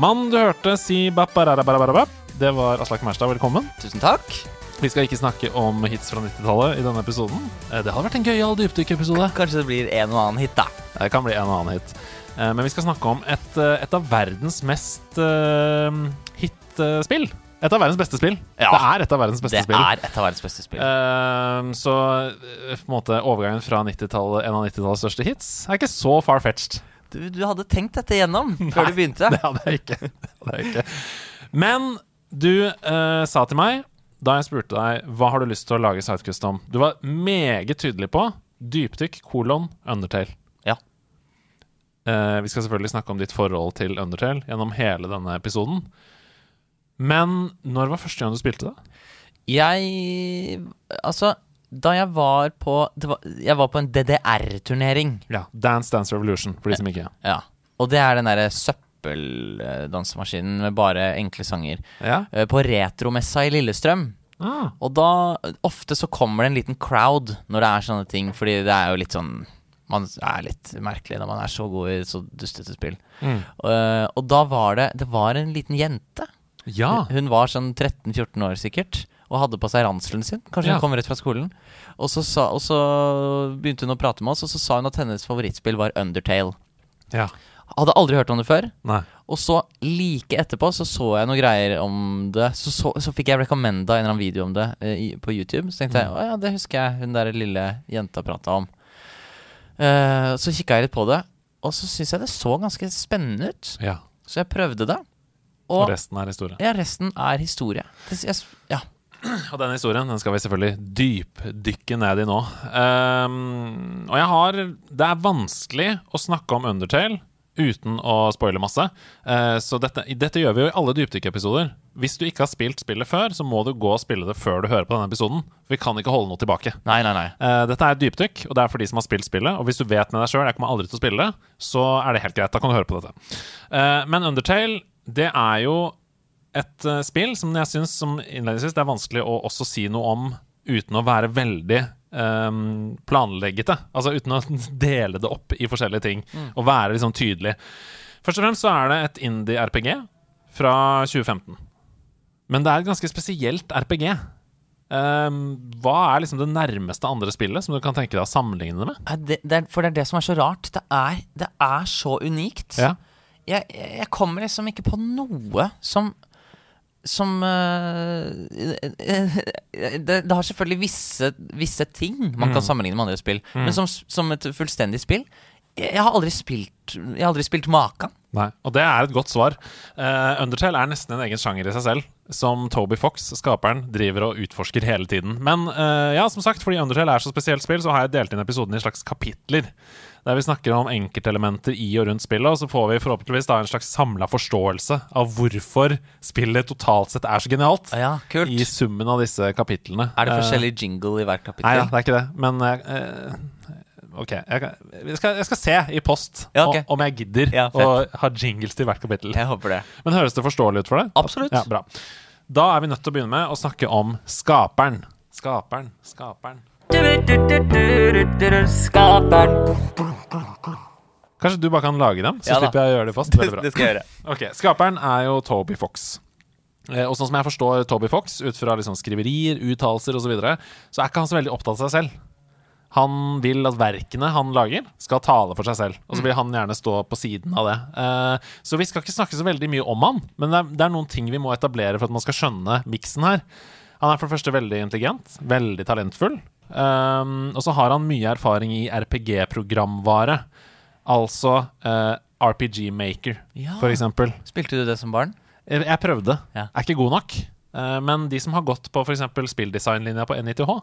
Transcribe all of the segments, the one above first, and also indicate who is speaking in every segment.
Speaker 1: Mannen du hørte si det var Aslak Maurstad. Velkommen.
Speaker 2: Tusen takk.
Speaker 1: Vi skal ikke snakke om hits fra 90-tallet i denne episoden. Eh, Det hadde vært en gøyal dypdykkepisode.
Speaker 2: Kanskje det blir en og annen hit, da.
Speaker 1: Det kan bli en og annen hit. Eh, Men vi skal snakke om et, eh, et av verdens mest uh, hitspill. Et av verdens beste spill.
Speaker 2: Ja.
Speaker 1: Det er et av verdens beste
Speaker 2: Det
Speaker 1: spill.
Speaker 2: er et av verdens beste spill.
Speaker 1: Uh, så eh, på en måte overgangen fra 90-tallet, en av 90-tallets største hits er ikke så far-fetched.
Speaker 2: Du, du hadde tenkt dette gjennom før du begynte.
Speaker 1: Det hadde jeg ikke. Det hadde jeg ikke. Men du uh, sa til meg da jeg spurte deg hva har du lyst til å lage Sidequest om, du var meget tydelig på dypdykk, kolon, Undertale.
Speaker 2: Ja.
Speaker 1: Uh, vi skal selvfølgelig snakke om ditt forhold til Undertale gjennom hele denne episoden. Men når var første gang du spilte det?
Speaker 2: Jeg Altså, da jeg var på det var, Jeg var på en DDR-turnering.
Speaker 1: Ja, Dance Dance Revolution, for de som ikke
Speaker 2: Ja. Og det er den derre søppeldansemaskinen med bare enkle sanger.
Speaker 1: Ja?
Speaker 2: Eh, På retromessa i Lillestrøm.
Speaker 1: Ah,
Speaker 2: Og da Ofte så kommer det en liten crowd når det er sånne ting, fordi det er jo litt sånn Man er litt merkelig når man er så god i så dustete spill.
Speaker 1: mm.
Speaker 2: Uh, og da var det Det var en liten jente.
Speaker 1: Ja.
Speaker 2: Hun var sånn 13-14 år sikkert, og hadde på seg ranselen sin. Kanskje
Speaker 1: Ja.
Speaker 2: hun kom rett fra skolen. Og så, sa, og så begynte hun å prate med oss, og så sa hun at hennes favorittspill var Undertale.
Speaker 1: ja.
Speaker 2: Hadde aldri hørt om det før.
Speaker 1: Nei.
Speaker 2: Og så like etterpå så så jeg noen greier om det. Så, så, så fikk jeg recommenda en eller annen video om det eh, på YouTube. Så tenkte jeg
Speaker 1: Mm.
Speaker 2: å ja, det husker jeg hun der lille jenta prata om. Uh, så kikka jeg litt på det, og så syns jeg det så ganske spennende ut.
Speaker 1: Ja.
Speaker 2: Så jeg prøvde det.
Speaker 1: Og
Speaker 2: Og
Speaker 1: resten er historie.
Speaker 2: ja, resten er historie. Ja.
Speaker 1: Og den historien den skal vi selvfølgelig dypdykke ned i nå. Um, og jeg har Det er vanskelig å snakke om Undertale uten å spoile masse. Uh, så dette, dette gjør vi jo i alle dypdykkeepisoder. Hvis du ikke har spilt spillet før, så må du gå og spille det før du hører på denne episoden. For vi kan ikke holde noe tilbake.
Speaker 2: Nei, nei, nei.
Speaker 1: Uh, dette er et dypdykk, og det er for de som har spilt spillet. Og hvis du vet med deg sjøl jeg kommer aldri til å spille det, så er det helt greit. Da kan du høre på dette. Uh, men Undertale, det er jo et uh, spill som jeg syns som innledningsvis det er vanskelig å også si noe om uten å være veldig um, planleggete. Altså uten å dele det opp i forskjellige ting og være liksom tydelig. Først og fremst så er det et indie-RPG fra 2015. Men det er et ganske spesielt RPG. Um, hva er liksom det nærmeste andre spillet som du kan tenke deg å sammenligne det med?
Speaker 2: Det, det for det er det som er så rart. Det er, det er så unikt.
Speaker 1: Ja.
Speaker 2: Jeg, jeg kommer liksom ikke på noe som som uh, det, det har selvfølgelig visse, visse ting man kan sammenligne med andre spill, men som, som et fullstendig spill Jeg, jeg har aldri spilt Jeg har aldri spilt maken.
Speaker 1: Nei, og det er et godt svar. Uh, Undertale er nesten en egen sjanger i seg selv, som Toby Fox, skaperen, driver og utforsker hele tiden. Men uh, ja, som sagt, fordi Undertale er så spesielt spill, så har jeg delt inn episoden i slags kapitler. Der vi snakker om enkeltelementer i og rundt spillet, og så får vi forhåpentligvis da en slags samla forståelse av hvorfor spillet totalt sett er så genialt.
Speaker 2: Ja, kult.
Speaker 1: I summen av disse kapitlene.
Speaker 2: Er det
Speaker 1: Eh,
Speaker 2: forskjellig jingle i hvert kapittel?
Speaker 1: Nei ja, det er ikke det. Men uh, OK. Jeg, jeg, skal, jeg skal se i post
Speaker 2: Ja,
Speaker 1: okay. om jeg gidder
Speaker 2: Ja,
Speaker 1: å ha jingles til hvert kapittel.
Speaker 2: Jeg håper det.
Speaker 1: Men høres det forståelig ut for deg?
Speaker 2: Absolutt.
Speaker 1: Ja, bra. Da er vi nødt til å begynne med å snakke om skaperen. Skaperen, skaperen.
Speaker 2: Skaperen.
Speaker 1: Kanskje du bare kan lage dem, så
Speaker 2: Ja
Speaker 1: slipper jeg å gjøre det fast. Veldig bra.
Speaker 2: Det skal jeg gjøre.
Speaker 1: Ok, Skaperen er jo Toby Fox. Eh, Og sånn som jeg forstår Toby Fox, ut fra liksom skriverier, uttalelser osv., så, videre, så er ikke han så veldig opptatt av seg selv. Han vil at verkene han lager, skal tale for seg selv. Og så vil han gjerne stå på siden av det. Eh, så vi skal ikke snakke så veldig mye om han, men det er, det er noen ting vi må etablere for at man skal skjønne miksen her. Han er for det første veldig intelligent, veldig talentfull. Um, og så har han mye erfaring i RPG-programvare. Altså uh, RPG Maker,
Speaker 2: Ja.
Speaker 1: for eksempel.
Speaker 2: Spilte du det som barn?
Speaker 1: Jeg, jeg prøvde.
Speaker 2: Ja.
Speaker 1: Er ikke god nok. Uh, men de som har gått på f.eks. spilldesignlinja på NITH,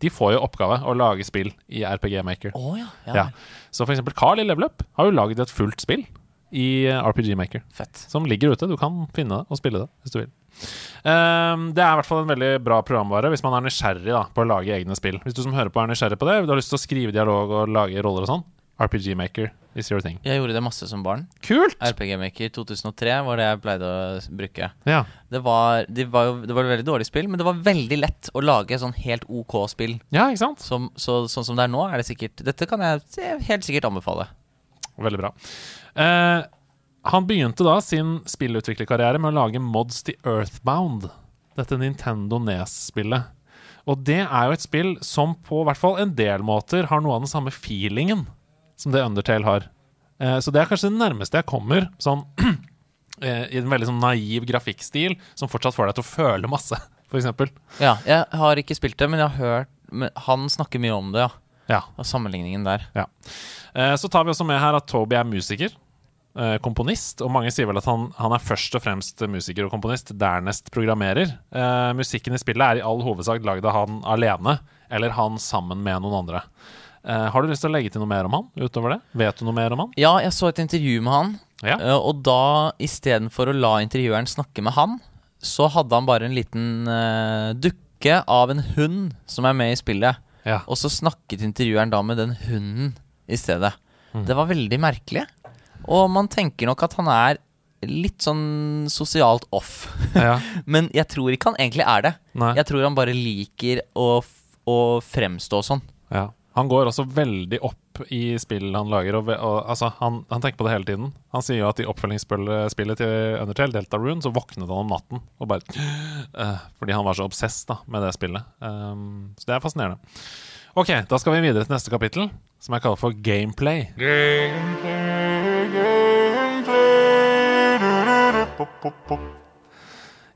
Speaker 1: de får jo oppgave å lage spill i RPG Maker.
Speaker 2: Oh, ja. ja.
Speaker 1: Så f.eks. Carl i Level Up har jo laget et fullt spill i eh, RPG Maker.
Speaker 2: Fett.
Speaker 1: Som ligger ute. Du kan finne det og spille det hvis du vil. Ehm, det er i hvert fall en veldig bra programvare hvis man er nysgjerrig da, på å lage egne spill. Hvis du som hører på er nysgjerrig på det, du har lyst til å skrive dialog og lage roller og sånn, RPG Maker is your thing.
Speaker 2: Jeg gjorde det masse som barn.
Speaker 1: Kult!
Speaker 2: RPG Maker 2003 var det jeg pleide å bruke.
Speaker 1: Ja.
Speaker 2: Det var, de var jo det var et veldig dårlig spill, men det var veldig lett å lage sånn helt OK spill.
Speaker 1: ja, ikke sant?
Speaker 2: Som, så, sånn som det er nå, er det sikkert Dette kan jeg helt sikkert anbefale.
Speaker 1: Veldig bra. Eh, han begynte da sin spillutviklerkarriere med å lage mods til Earthbound. Dette Nintendo Nes-spillet. Og det er jo et spill som på hvert fall en del måter har noe av den samme feelingen som det Undertale har. Eh, så det er kanskje det nærmeste jeg kommer sånn eh, i en veldig sånn naiv grafikkstil som fortsatt får deg til å føle masse, f.eks.
Speaker 2: Ja, jeg har ikke spilt det, men jeg har hørt Han snakker mye om det, ja.
Speaker 1: Ja.
Speaker 2: Og sammenligningen der.
Speaker 1: Ja. Eh, Så tar vi også med her at Toby er musiker. Eh, Komponist. Og mange sier vel at han, han er først og fremst musiker og komponist, dernest programmerer. Eh, musikken i spillet er i all hovedsak lagd av han alene, eller han sammen med noen andre. Eh, har du lyst til å legge til noe mer om han utover det? Vet du noe mer om han?
Speaker 2: Ja, jeg så et intervju med han,
Speaker 1: Ja.
Speaker 2: eh, og da istedenfor å la intervjueren snakke med han, så hadde han bare en liten eh, dukke av en hund som er med i spillet.
Speaker 1: ja.
Speaker 2: Og så snakket intervjueren da med den hunden i stedet.
Speaker 1: Mm.
Speaker 2: Det var veldig merkelig. Og man tenker nok at han er litt sånn sosialt off.
Speaker 1: ja.
Speaker 2: Men jeg tror ikke han egentlig er det.
Speaker 1: Nei.
Speaker 2: Jeg tror han bare liker å, å fremstå sånn.
Speaker 1: ja. Han går også veldig opp i spill han lager. Og, og, altså, han, han tenker på det hele tiden. Han sier jo at i oppfølgingsspillet til Undertale, Delta Rune, så våknet han om natten og bare uh, Fordi han var så obsess da, med det spillet. Um, så det er fascinerende. Ok, da skal vi videre til neste kapittel, som jeg kaller for Gameplay. gameplay.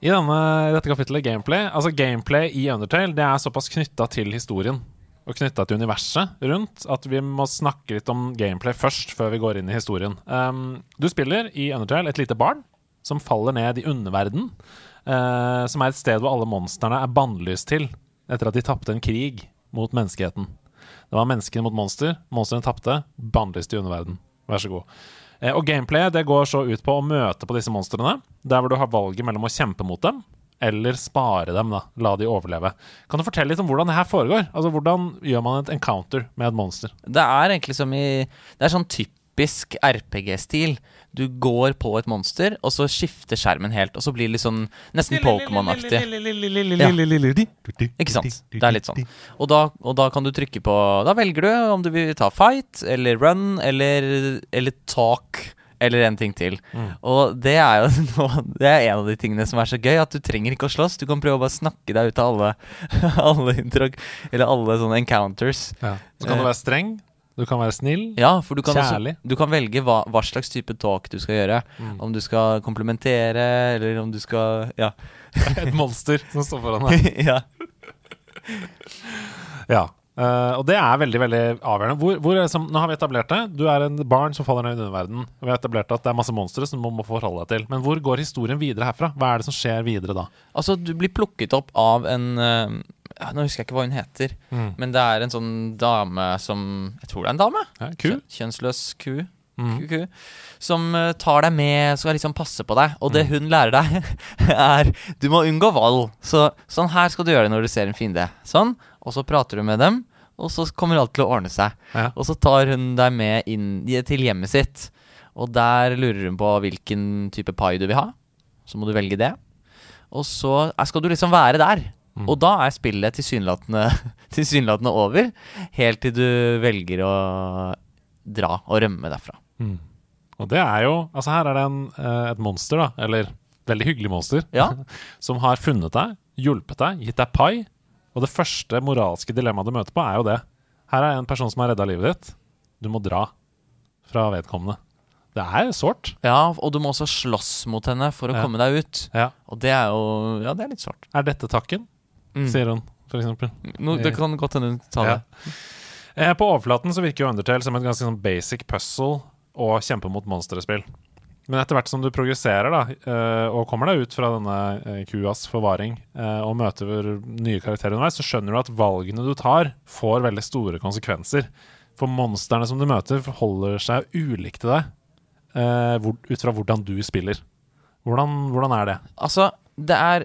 Speaker 1: I denne, dette kapittelet gameplay Altså gameplay i Undertale Det er såpass knytta til historien og knytta til universet rundt at vi må snakke litt om gameplay først, før vi går inn i historien. Um, du spiller i Undertale et lite barn som faller ned i underverden, Uh, som er et sted hvor alle monstrene er bannlyst til etter at de tapte en krig mot menneskeheten. Det var menneskene mot monster. Monstrene tapte. Bannlyst i underverden. Vær så god. Eh, og gameplayet det går så ut på å møte på disse monstrene, der hvor du har valget mellom å kjempe mot dem eller spare dem, da. La de overleve. Kan du fortelle litt om hvordan det her foregår? Altså, Hvordan gjør man et encounter med et monster?
Speaker 2: Det er egentlig som i Det er sånn typisk RPG-stil. Du går på et monster, og så skifter skjermen helt. Og så blir det litt sånn nesten Pokémon-aktig. Ikke sant? Det er litt sånn. Og da, og da kan du trykke på Da velger du om du vil ta fight, eller run, eller, eller talk. Eller en ting til. Og det er jo noe, Det er en av de tingene som er så gøy. At du trenger ikke å slåss. Du kan prøve å bare snakke deg ut av alle Alle alle sånne encounters.
Speaker 1: Ja. Så kan du være streng. Du kan være snill.
Speaker 2: Ja, for du kan, også,
Speaker 1: Kjærlig.
Speaker 2: du kan velge hva, hva slags type talk du skal gjøre. Om du skal komplementere, eller om du skal Ja.
Speaker 1: Et monster som står foran deg.
Speaker 2: ja.
Speaker 1: Ja. Uh, og det er veldig veldig avgjørende. Hvor, hvor som, nå har vi etablert det. Du er en barn som faller ned i underverdenen. Vi har etablert at det er masse monstre som du må forholde deg til. Men hvor går historien videre herfra? Hva er det som skjer videre da?
Speaker 2: Altså, du blir plukket opp av en eh, ja, Nå husker jeg ikke hva hun heter, men det er en sånn dame som Jeg tror det er en dame.
Speaker 1: Ja, ku?
Speaker 2: Kjønnsløs ku.
Speaker 1: Mm.
Speaker 2: ku, ku. Som eh, tar deg med, skal liksom passe på deg. Og det hun lærer deg, er Du må unngå vold. Så sånn her skal du gjøre det når du ser en fiende. Sånn. Og så prater du med dem, og så kommer alt til å ordne seg.
Speaker 1: Ja.
Speaker 2: Og så tar hun deg med inn til hjemmet sitt. Og der lurer hun på hvilken type pai du vil ha. Så må du velge det. Og så er- skal du liksom være der. Og da er spillet tilsynelatende, tilsynelatende over. Helt til du velger å dra og rømme derfra.
Speaker 1: Mm. Og det er jo Altså, her er det en, eh, et monster, da. Eller veldig hyggelig monster.
Speaker 2: Ja.
Speaker 1: som har funnet deg, hjulpet deg, gitt deg pai. Og det første moralske dilemmaet du møter på, er jo det. Her er en person som har redda livet ditt. Du må dra fra vedkommende. Det er sårt.
Speaker 2: Ja, og du må også slåss mot henne for å
Speaker 1: Ja.
Speaker 2: komme deg ut.
Speaker 1: Ja.
Speaker 2: Og det er jo Ja, det er litt sårt.
Speaker 1: Er dette takken?
Speaker 2: Mm.
Speaker 1: sier hun, eksempel.
Speaker 2: No, det kan godt hende hun tar det.
Speaker 1: Ja. på overflaten så virker jo Undertale som et ganske sånn basic puzzle og kjempe mot monsterspill. Men etter hvert som du progresserer da, eh, og kommer deg ut fra denne eh, kuas forvaring eh, og møter nye karakterer underveis, så skjønner du at valgene du tar, får veldig store konsekvenser. For monstrene som du møter, forholder seg ulikt til deg eh, ut fra hvordan du spiller. Hvordan, hvordan er det?
Speaker 2: Altså, det er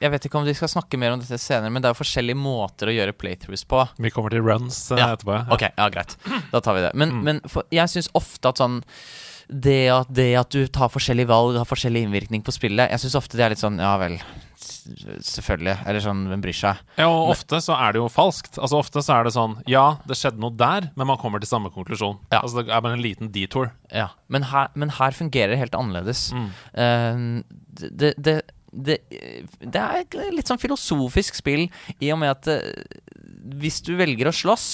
Speaker 2: Jeg vet ikke om vi skal snakke mer om dette senere, men det er jo forskjellige måter å gjøre playthroughs på.
Speaker 1: Vi kommer til runs eh,
Speaker 2: Ja.
Speaker 1: etterpå. Ja.
Speaker 2: Ok, ja, greit. Da tar vi det. Men,
Speaker 1: Mm.
Speaker 2: men for, jeg syns ofte at sånn det at, det at du tar forskjellige valg, har forskjellig innvirkning på spillet Jeg syns ofte det er litt sånn Ja vel, selvfølgelig. Eller sånn, hvem bryr seg?
Speaker 1: Ja, og ofte så er det jo falskt. Altså Ofte så er det sånn Ja, det skjedde noe der, men man kommer til samme konklusjon.
Speaker 2: Ja.
Speaker 1: Altså Det er bare en liten detour.
Speaker 2: Ja, men her, men her fungerer det helt annerledes.
Speaker 1: Mm.
Speaker 2: Uh, det, det, det, det er et litt sånn filosofisk spill, i og med at eh, hvis du velger å slåss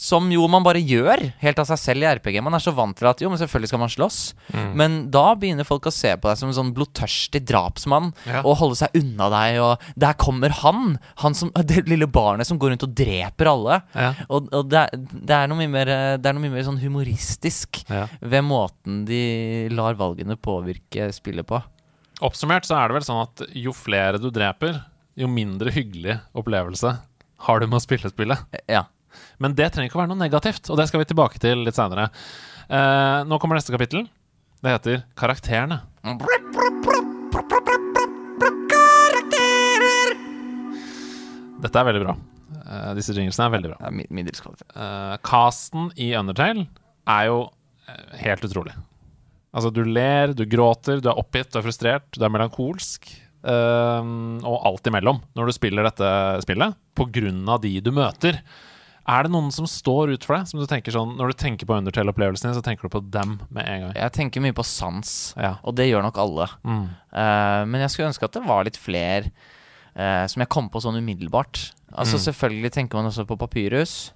Speaker 2: som jo man bare gjør helt av seg selv i RPG. Man er så vant til at jo, men selvfølgelig skal man slåss.
Speaker 1: Mm.
Speaker 2: Men da begynner folk å se på deg som en sånn blodtørstig drapsmann
Speaker 1: Ja.
Speaker 2: og holde seg unna deg. Og der kommer han! Han som, Det lille barnet som går rundt og dreper alle.
Speaker 1: Ja.
Speaker 2: Og, og det, er, det er noe mye mer Det er noe mye mer sånn humoristisk
Speaker 1: Ja.
Speaker 2: ved måten de lar valgene påvirke spillet på.
Speaker 1: Oppsummert så er det vel sånn at jo flere du dreper, jo mindre hyggelig opplevelse har du med å spille spillet.
Speaker 2: Eh, Ja.
Speaker 1: Men det trenger ikke å være noe negativt, og det skal vi tilbake til litt seinere. Eh, nå kommer neste kapittel. Det heter Karakterene. Dette er veldig bra. Eh, disse jinglesene er veldig bra.
Speaker 2: Ja, middels kvalitet.
Speaker 1: Eh, casten i Undertale er jo eh, helt utrolig. Altså, du ler, du gråter, du er oppgitt, du er frustrert, du er melankolsk. eh, og alt imellom når du spiller dette spillet, på grunn av de du møter. Er det noen som står ut for deg? Som du tenker sånn, Når du tenker på Undertale-opplevelsen din, så tenker du på dem med en gang.
Speaker 2: Jeg tenker mye på sans,
Speaker 1: Ja.
Speaker 2: og det gjør nok alle.
Speaker 1: Mm.
Speaker 2: Uh, men jeg skulle ønske at det var litt flere uh, som jeg kom på sånn umiddelbart. Altså
Speaker 1: Mm.
Speaker 2: Selvfølgelig tenker man også på Papyrus,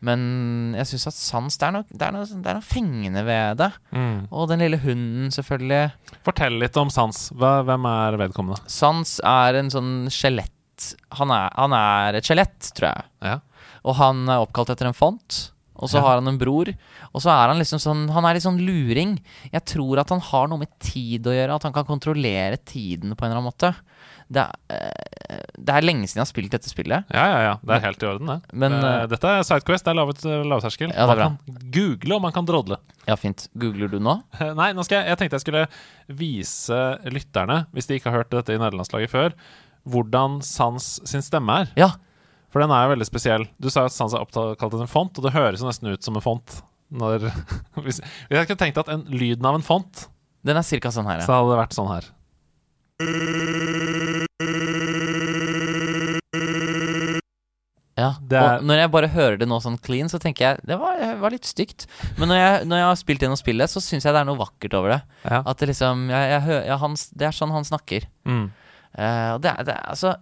Speaker 2: men jeg syns at sans det er, noe, det, er noe, det er noe fengende ved det.
Speaker 1: Mm.
Speaker 2: Og den lille hunden, selvfølgelig.
Speaker 1: Fortell litt om Sans. Hvem er vedkommende?
Speaker 2: Sans er en sånn skjelett Han han er et skjelett, tror jeg.
Speaker 1: Ja.
Speaker 2: Og han er oppkalt etter en font. Og så
Speaker 1: Ja.
Speaker 2: har han en bror. Og så er han liksom sånn Han er litt sånn luring. Jeg tror at han har noe med tid å gjøre. At han kan kontrollere tiden på en eller annen måte. Det er, eh, det er lenge siden jeg har spilt dette spillet.
Speaker 1: Ja, ja, ja. Det er helt i orden, det.
Speaker 2: Men, eh,
Speaker 1: dette er Sidequest. Det er lavet eh, lavterskel.
Speaker 2: Ja,
Speaker 1: man kan google, og man kan drodle.
Speaker 2: Ja, fint. Googler du nå?
Speaker 1: Nei, nå skal jeg, jeg tenkte jeg skulle vise lytterne, hvis de ikke har hørt dette i nederlandslaget før, hvordan Sans sin stemme er.
Speaker 2: Ja.
Speaker 1: For den er jo veldig spesiell. Du sa jo at Sans er oppkalt etter en font, og det høres jo nesten ut som en font. Når, hvis, hvis jeg skulle tenkt at en, lyden av en font,
Speaker 2: Den er cirka sånn her,
Speaker 1: så hadde det vært sånn her.
Speaker 2: Ja. Og når jeg bare hører det nå sånn clean, så tenker jeg det var, var litt stygt. Men når jeg, når jeg har spilt gjennom spillet, så syns jeg det er noe vakkert over det.
Speaker 1: Ja.
Speaker 2: At det liksom jeg, jeg, ja, han, Det er sånn han snakker.
Speaker 1: Mm.
Speaker 2: Uh, det er, det er altså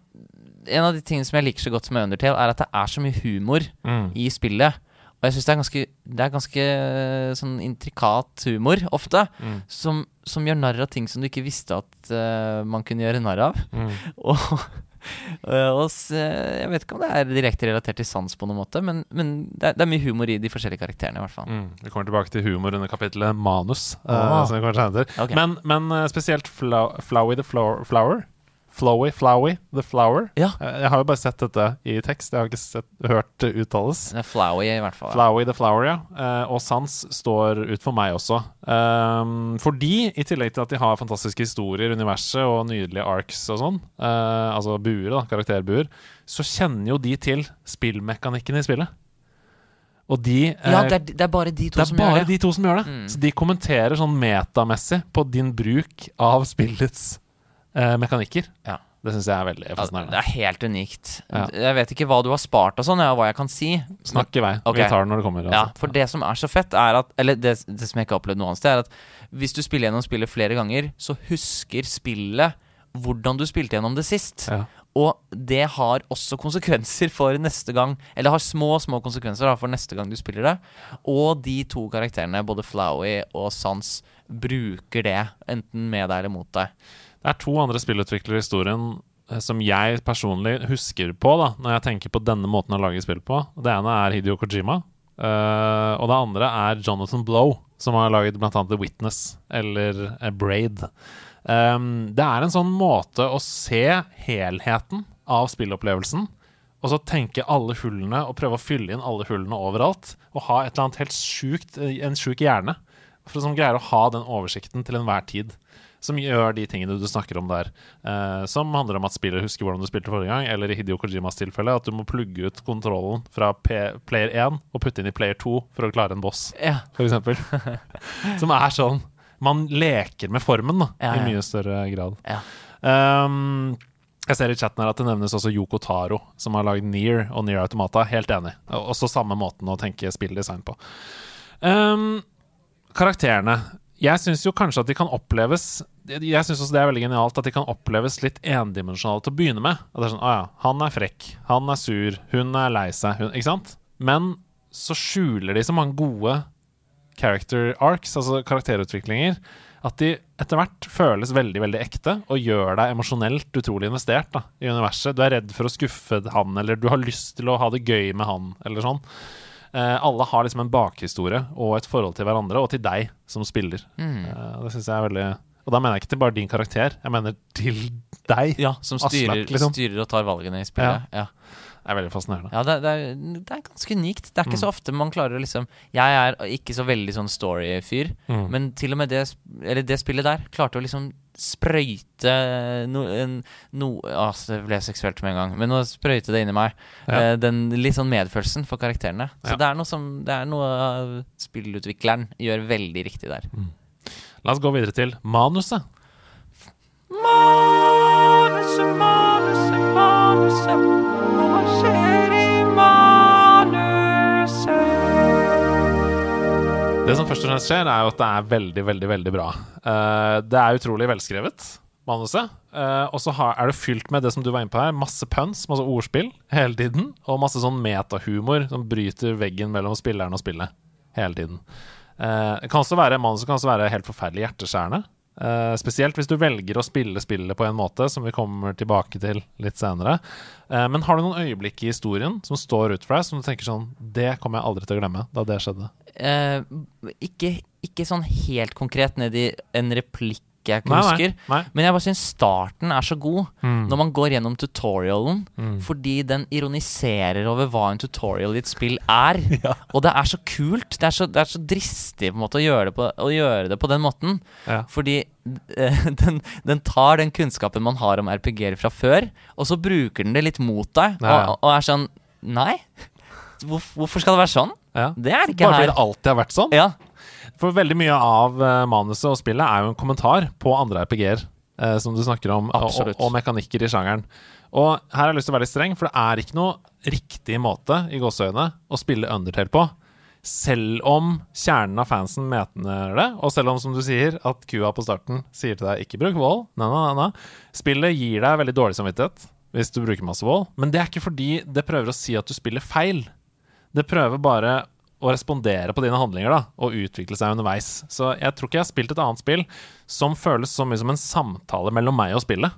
Speaker 2: En av de tingene som jeg liker så godt med Undertale, er at det er så mye humor
Speaker 1: Mm.
Speaker 2: i spillet. Og jeg syns det er ganske Det er ganske eh, sånn intrikat humor, ofte.
Speaker 1: Mm.
Speaker 2: Som, som gjør narr av ting som du ikke visste at uh, man kunne gjøre narr av.
Speaker 1: Mm.
Speaker 2: Og, eh, og jeg vet ikke om det er direkte relatert til sans på noen måte, men, men det, er, det er mye humor i de forskjellige karakterene, i hvert fall.
Speaker 1: Mm. Vi kommer tilbake til humor under kapittelet manus. oh.
Speaker 2: uh,
Speaker 1: som vi kommer til å
Speaker 2: Ok.
Speaker 1: Men, men spesielt Flow, Flowy the flower, Flower. Flowy, Flowy the Flower.
Speaker 2: Ja.
Speaker 1: Eh, Jeg har jo bare sett dette i tekst. Jeg har ikke sett, hørt det uttales.
Speaker 2: Det er Flowey, i hvert fall. Ja.
Speaker 1: Flowy the Flower, ja. Eh, og Sans står ut for meg også. Um, fordi, i tillegg til at de har fantastiske historier, universet og nydelige arcs og sånn, eh, altså buer, da, karakterbuer, så kjenner jo de til spillmekanikken i spillet. Og de
Speaker 2: Ja, det er, det er bare de to
Speaker 1: det er bare de to som gjør det.
Speaker 2: Mm.
Speaker 1: Så de kommenterer sånn metamessig på din bruk av spillets eh, mekanikker.
Speaker 2: Ja.
Speaker 1: Det syns jeg er veldig fascinerende.
Speaker 2: det er helt unikt.
Speaker 1: Ja.
Speaker 2: Jeg vet ikke hva du har spart og sånn, og hva jeg kan si.
Speaker 1: Snakk i vei.
Speaker 2: Okay.
Speaker 1: Vi tar det når det kommer.
Speaker 2: Ja,
Speaker 1: altså.
Speaker 2: for det som er så fett, er at Eller det, det som jeg ikke har opplevd noe annet sted, er at hvis du spiller gjennom spillet flere ganger, så husker spillet hvordan du spilte gjennom det sist.
Speaker 1: Ja.
Speaker 2: Og det har også konsekvenser for neste gang. Eller har små, små konsekvenser da, for neste gang du spiller det. Og de to karakterene, både Flowey og Sans, bruker det, enten med deg eller mot deg.
Speaker 1: Det er to andre spillutviklere i historien eh, som jeg personlig husker på da når jeg tenker på denne måten å lage spill på. Det ene er Hidio Kojima, Uh, og det andre er Jonathan Blow, som har laget bl.a. The Witness eller A Braid. Um, det er en sånn måte å se helheten av spillopplevelsen, og så tenke alle hullene og prøve å fylle inn alle hullene overalt. Og ha et eller annet helt eh, en sjuk hjerne, som greier å ha den oversikten til enhver tid. Som gjør de tingene du snakker om der. Eh, som handler om at spillet husker hvordan du spilte forrige gang, eller i Hidio Kojimas tilfelle at du må plugge ut kontrollen fra P player 1 og putte inn i player 2 for å klare en boss,
Speaker 2: Ja.
Speaker 1: eksempel. som er sånn Man leker med formen, da,
Speaker 2: Ja, ja.
Speaker 1: i mye større grad.
Speaker 2: Ja.
Speaker 1: Um, jeg ser i chatten her at det nevnes også Yoko Taro, som har lagd Near og Near Automata. Helt enig. Også samme måten å tenke spilldesign på. Um, karakterene. Jeg syns jo kanskje at de kan oppleves Jeg synes også det er veldig genialt at de kan oppleves litt endimensjonale til å begynne med. At det er sånn, å ja, Han er frekk, han er sur, hun er lei seg. Hun, ikke sant? Men så skjuler de så mange gode character arcs, altså karakterutviklinger, at de etter hvert føles veldig veldig ekte og gjør deg emosjonelt utrolig investert da, i universet. Du er redd for å skuffe han, eller du har lyst til å ha det gøy med han, eller sånn. Eh, alle har liksom en bakhistorie og et forhold til hverandre, og til deg som spiller.
Speaker 2: Mm.
Speaker 1: Eh, det synes jeg er veldig Og da mener jeg ikke til bare din karakter, jeg mener til deg.
Speaker 2: Ja, som
Speaker 1: Aslak,
Speaker 2: styrer,
Speaker 1: liksom.
Speaker 2: styrer og tar valgene i spillet. Ja,
Speaker 1: Det er veldig fascinerende.
Speaker 2: ja det, det, er, det er ganske unikt. Det er ikke så ofte man klarer å liksom Jeg er ikke så veldig sånn story-fyr,
Speaker 1: Mm.
Speaker 2: men til og med det, eller det spillet der klarte å liksom sprøyte no, en, no, ah, Det ble seksuelt med en gang, men å sprøyte det inni meg.
Speaker 1: Ja.
Speaker 2: eh, Den litt sånn medfølelsen for karakterene. Så
Speaker 1: Ja.
Speaker 2: det er noe som Det er noe spillutvikleren gjør veldig riktig der.
Speaker 1: La oss gå videre til manuset.
Speaker 2: Manuset, manuset, manuset. Hva skjer
Speaker 1: Det som først og fremst skjer, er jo at det er veldig, veldig veldig bra. Eh, det er utrolig velskrevet, manuset. Eh, og så er det fylt med det som du var inne på her, masse puns, masse ordspill hele tiden. Og masse sånn metahumor som bryter veggen mellom spilleren og spillet hele tiden. Eh, det kan også være, manuset kan også være helt forferdelig hjerteskjærende. Uh, spesielt hvis du velger å spille spillet på en måte, som vi kommer tilbake til litt senere. Uh, men har du noen øyeblikk i historien som står ut for deg, som du tenker sånn Det kommer jeg aldri til å glemme, da det skjedde?
Speaker 2: Eh, ikke, ikke sånn helt konkret ned i en replikk jeg ikke
Speaker 1: Nei, nei,
Speaker 2: husker.
Speaker 1: nei.
Speaker 2: Men jeg bare syns starten er så god
Speaker 1: Mm.
Speaker 2: når man går gjennom tutorialen,
Speaker 1: Mm.
Speaker 2: fordi den ironiserer over hva en tutorial i et spill er. Og det er så kult. Det er så, det er så dristig på en måte å gjøre det på, gjøre det på den måten.
Speaker 1: Ja.
Speaker 2: Fordi eh, den, den tar den kunnskapen man har om RPG-er fra før, og så bruker den det litt mot deg,
Speaker 1: Ja, ja.
Speaker 2: og, og er sånn Nei, hvorfor skal det være sånn?
Speaker 1: Ja.
Speaker 2: Det er det ikke
Speaker 1: Bare fordi det alltid har vært sånn?
Speaker 2: Ja,
Speaker 1: For veldig mye av eh, manuset og spillet er jo en kommentar på andre RPG-er, eh, som du snakker om, og, og, mekanikker i sjangeren. Og her har jeg lyst til å være litt streng, for det er ikke noe riktig måte i gåseøyne å spille Undertale på. Selv om kjernen av fansen mener det, og selv om, som du sier, at kua på starten sier til deg 'ikke bruk vold', na, na, na. Spillet gir deg veldig dårlig samvittighet hvis du bruker masse vold, men det er ikke fordi det prøver å si at du spiller feil. Det prøver bare å respondere på dine handlinger da, og utvikle seg underveis. Så jeg tror ikke jeg har spilt et annet spill som føles så mye som en samtale mellom meg og spillet.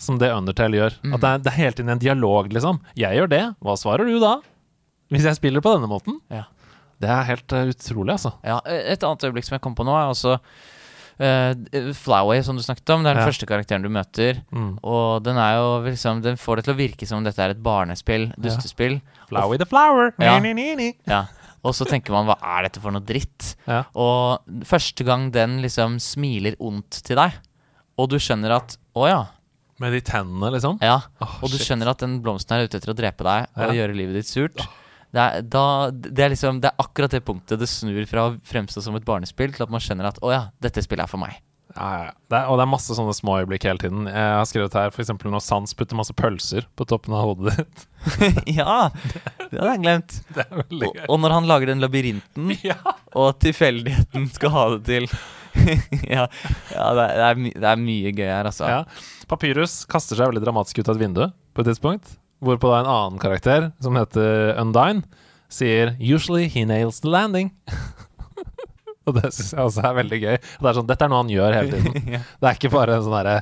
Speaker 1: Som det Undertale gjør. At det er, det er hele tiden en dialog, liksom. Jeg gjør det, hva svarer du da? Hvis jeg spiller på denne måten?
Speaker 2: Ja.
Speaker 1: Det er helt eh, utrolig, altså.
Speaker 2: ja. Et annet øyeblikk som jeg kom på nå, er også uh, Flowey, som du snakket om. Det er den
Speaker 1: Ja.
Speaker 2: første karakteren du møter.
Speaker 1: Mm.
Speaker 2: Og den er jo liksom Den får det til å virke som om dette er et barnespill, dustespill.
Speaker 1: Flowey the flower.
Speaker 2: Ja.
Speaker 1: Ni, ni, ni.
Speaker 2: Ja. Og så tenker man hva er dette for noe dritt?
Speaker 1: Ja.
Speaker 2: Og første gang den liksom smiler ondt til deg, og du skjønner at å ja,
Speaker 1: Med de tennene, liksom.
Speaker 2: ja.
Speaker 1: Oh,
Speaker 2: Og du
Speaker 1: shit.
Speaker 2: skjønner at den blomsten er ute etter å drepe deg og
Speaker 1: Ja.
Speaker 2: gjøre livet ditt surt. Det er, da, det, er liksom, det er akkurat det punktet det snur fra å fremstå som et barnespill, til at man skjønner at å ja, dette spillet er for meg.
Speaker 1: Ja, ja. Det er, og det er masse sånne små øyeblikk hele tiden. Jeg har skrevet her f.eks. når Sans putter masse pølser på toppen av hodet ditt.
Speaker 2: ja! Det hadde jeg glemt. Og, og når han lager den labyrinten,
Speaker 1: Ja.
Speaker 2: og tilfeldigheten skal ha det til Ja, ja det, er, det, er mye gøy her, altså.
Speaker 1: Ja. Papyrus kaster seg veldig dramatisk ut av et vindu på et tidspunkt. Hvorpå da en annen karakter, som heter Undyne, sier 'Usually he nails the landing'. Og det syns jeg også er veldig gøy. Det er sånn, Dette er noe han gjør hele tiden.
Speaker 2: Ja.
Speaker 1: Det er ikke bare en sånn herre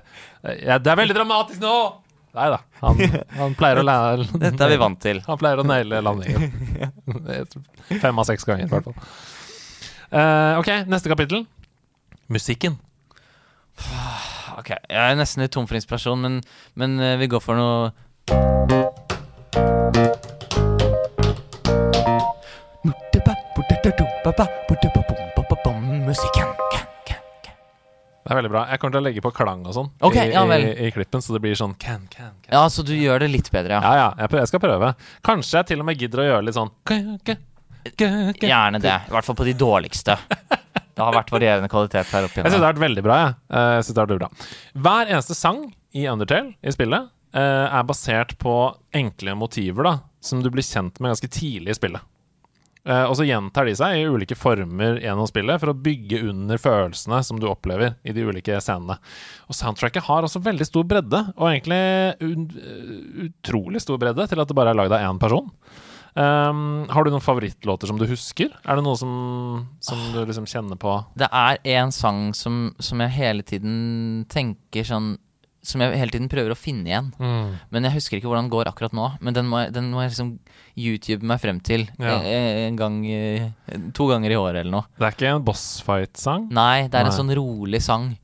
Speaker 1: ja, 'Det er veldig dramatisk nå!' Nei da. Han, han pleier å lære
Speaker 2: Dette er vi vant til.
Speaker 1: Han pleier å naile landingen. Fem av seks ganger, i hvert fall. Uh, ok, neste kapittel. Musikken.
Speaker 2: Ok, Jeg er nesten litt tom for inspirasjon, men, men eh, vi går for noe Musikken.
Speaker 1: Det Det er veldig bra. Jeg kommer til å legge på klang og sånn
Speaker 2: okay,
Speaker 1: i,
Speaker 2: ja
Speaker 1: i, i klippen, så det blir sånn can, can, can.
Speaker 2: Ja, så du gjør det litt bedre, ja.
Speaker 1: Ja, ja. Jeg, skal prøve. Kanskje jeg til og med gidder å gjøre litt sånn.
Speaker 2: Gjerne det. I hvert fall på de dårligste. Det har vært varierende kvalitet her oppe
Speaker 1: Jeg syns det har vært veldig bra. Jeg. Eh, Jeg synes det har vært bra. Hver eneste sang i Undertale, i spillet, er basert på enkle motiver da som du blir kjent med ganske tidlig i spillet. Eh, og så gjentar de seg i ulike former gjennom spillet for å bygge under følelsene som du opplever i de ulike scenene. Og soundtracket har også veldig stor bredde, og egentlig utrolig stor bredde til at det bare er lagd av én person. Um, har du noen favorittlåter som du husker? Er det noe som, som du liksom kjenner på?
Speaker 2: Det er en sang som, som jeg hele tiden tenker sånn Som jeg hele tiden prøver å finne igjen. Men jeg husker ikke hvordan den går akkurat nå. Men den må, jeg- den må jeg liksom YouTube meg frem til
Speaker 1: Ja.
Speaker 2: en, en gang To ganger i året eller noe.
Speaker 1: Det er ikke en bossfight-sang?
Speaker 2: Nei, det er en sånn rolig sang.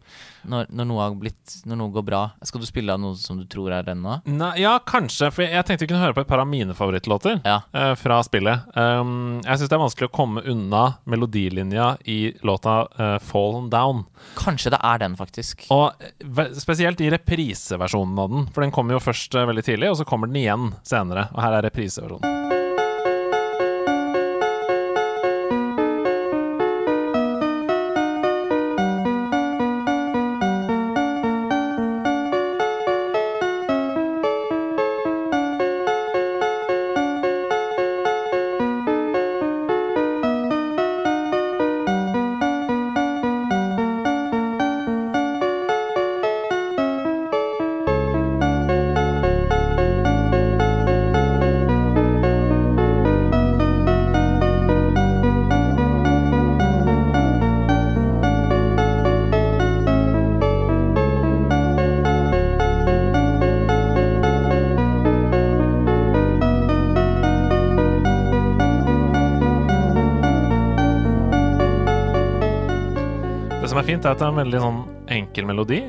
Speaker 2: Når, når, noe har blitt, når noe går bra. Skal du spille av noe som du tror er den nå?
Speaker 1: Nei, ja, kanskje. For jeg tenkte vi kunne høre på et par av mine favorittlåter
Speaker 2: Ja.
Speaker 1: uh, fra spillet. Um, jeg syns det er vanskelig å komme unna melodilinja i låta uh, 'Fallen Down'.
Speaker 2: Kanskje det er den, faktisk.
Speaker 1: Og eh, spesielt i repriseversjonen av den. For den kommer jo først uh, veldig tidlig, og så kommer den igjen senere. Og her er repriseversjonen. Veldig sånn enkel melodi